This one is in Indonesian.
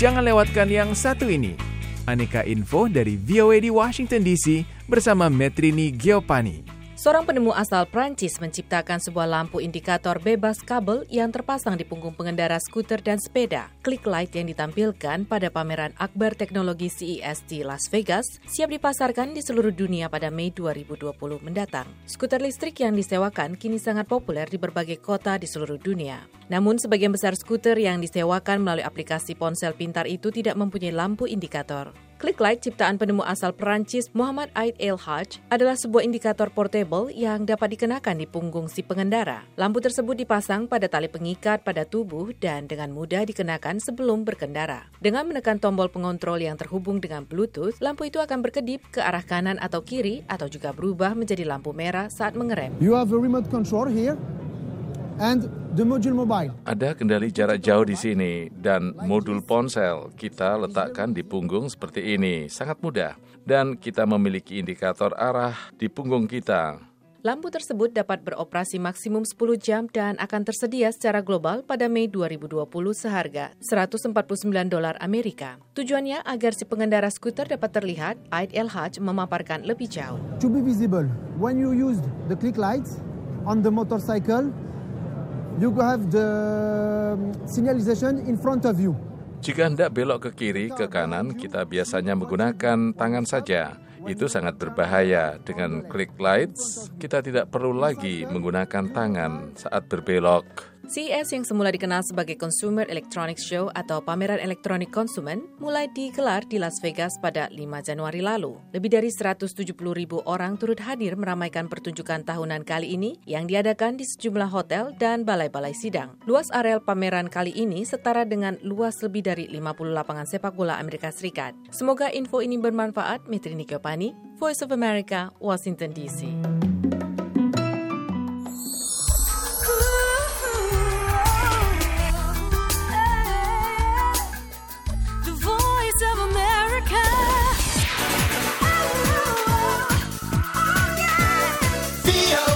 Jangan lewatkan yang satu ini. Aneka info dari VOA di Washington DC bersama Metrini Giopani. Seorang penemu asal Prancis menciptakan sebuah lampu indikator bebas kabel yang terpasang di punggung pengendara skuter dan sepeda. Click light yang ditampilkan pada pameran Akbar Teknologi CES di Las Vegas siap dipasarkan di seluruh dunia pada Mei 2020 mendatang. Skuter listrik yang disewakan kini sangat populer di berbagai kota di seluruh dunia. Namun sebagian besar skuter yang disewakan melalui aplikasi ponsel pintar itu tidak mempunyai lampu indikator. Click Light ciptaan penemu asal Perancis Muhammad Aid El Hajj adalah sebuah indikator portable yang dapat dikenakan di punggung si pengendara. Lampu tersebut dipasang pada tali pengikat pada tubuh dan dengan mudah dikenakan sebelum berkendara. Dengan menekan tombol pengontrol yang terhubung dengan Bluetooth, lampu itu akan berkedip ke arah kanan atau kiri atau juga berubah menjadi lampu merah saat mengerem. You have a remote control here Ada kendali jarak jauh di sini dan modul ponsel kita letakkan di punggung seperti ini, sangat mudah. Dan kita memiliki indikator arah di punggung kita. Lampu tersebut dapat beroperasi maksimum 10 jam dan akan tersedia secara global pada Mei 2020 seharga 149 dolar Amerika. Tujuannya agar si pengendara skuter dapat terlihat, Aid El Hajj memaparkan lebih jauh. To be visible, when you use the click lights on the motorcycle, you have the um, signalization in front of you. Jika hendak belok ke kiri, ke kanan, kita biasanya menggunakan tangan saja. Itu sangat berbahaya. Dengan click lights, kita tidak perlu lagi menggunakan tangan saat berbelok. CES yang semula dikenal sebagai Consumer Electronics Show atau pameran elektronik konsumen mulai digelar di Las Vegas pada 5 Januari lalu. Lebih dari 170 ribu orang turut hadir meramaikan pertunjukan tahunan kali ini yang diadakan di sejumlah hotel dan balai-balai sidang. Luas areal pameran kali ini setara dengan luas lebih dari 50 lapangan sepak bola Amerika Serikat. Semoga info ini bermanfaat. Mitri Nikyopani, Voice of America, Washington DC. Be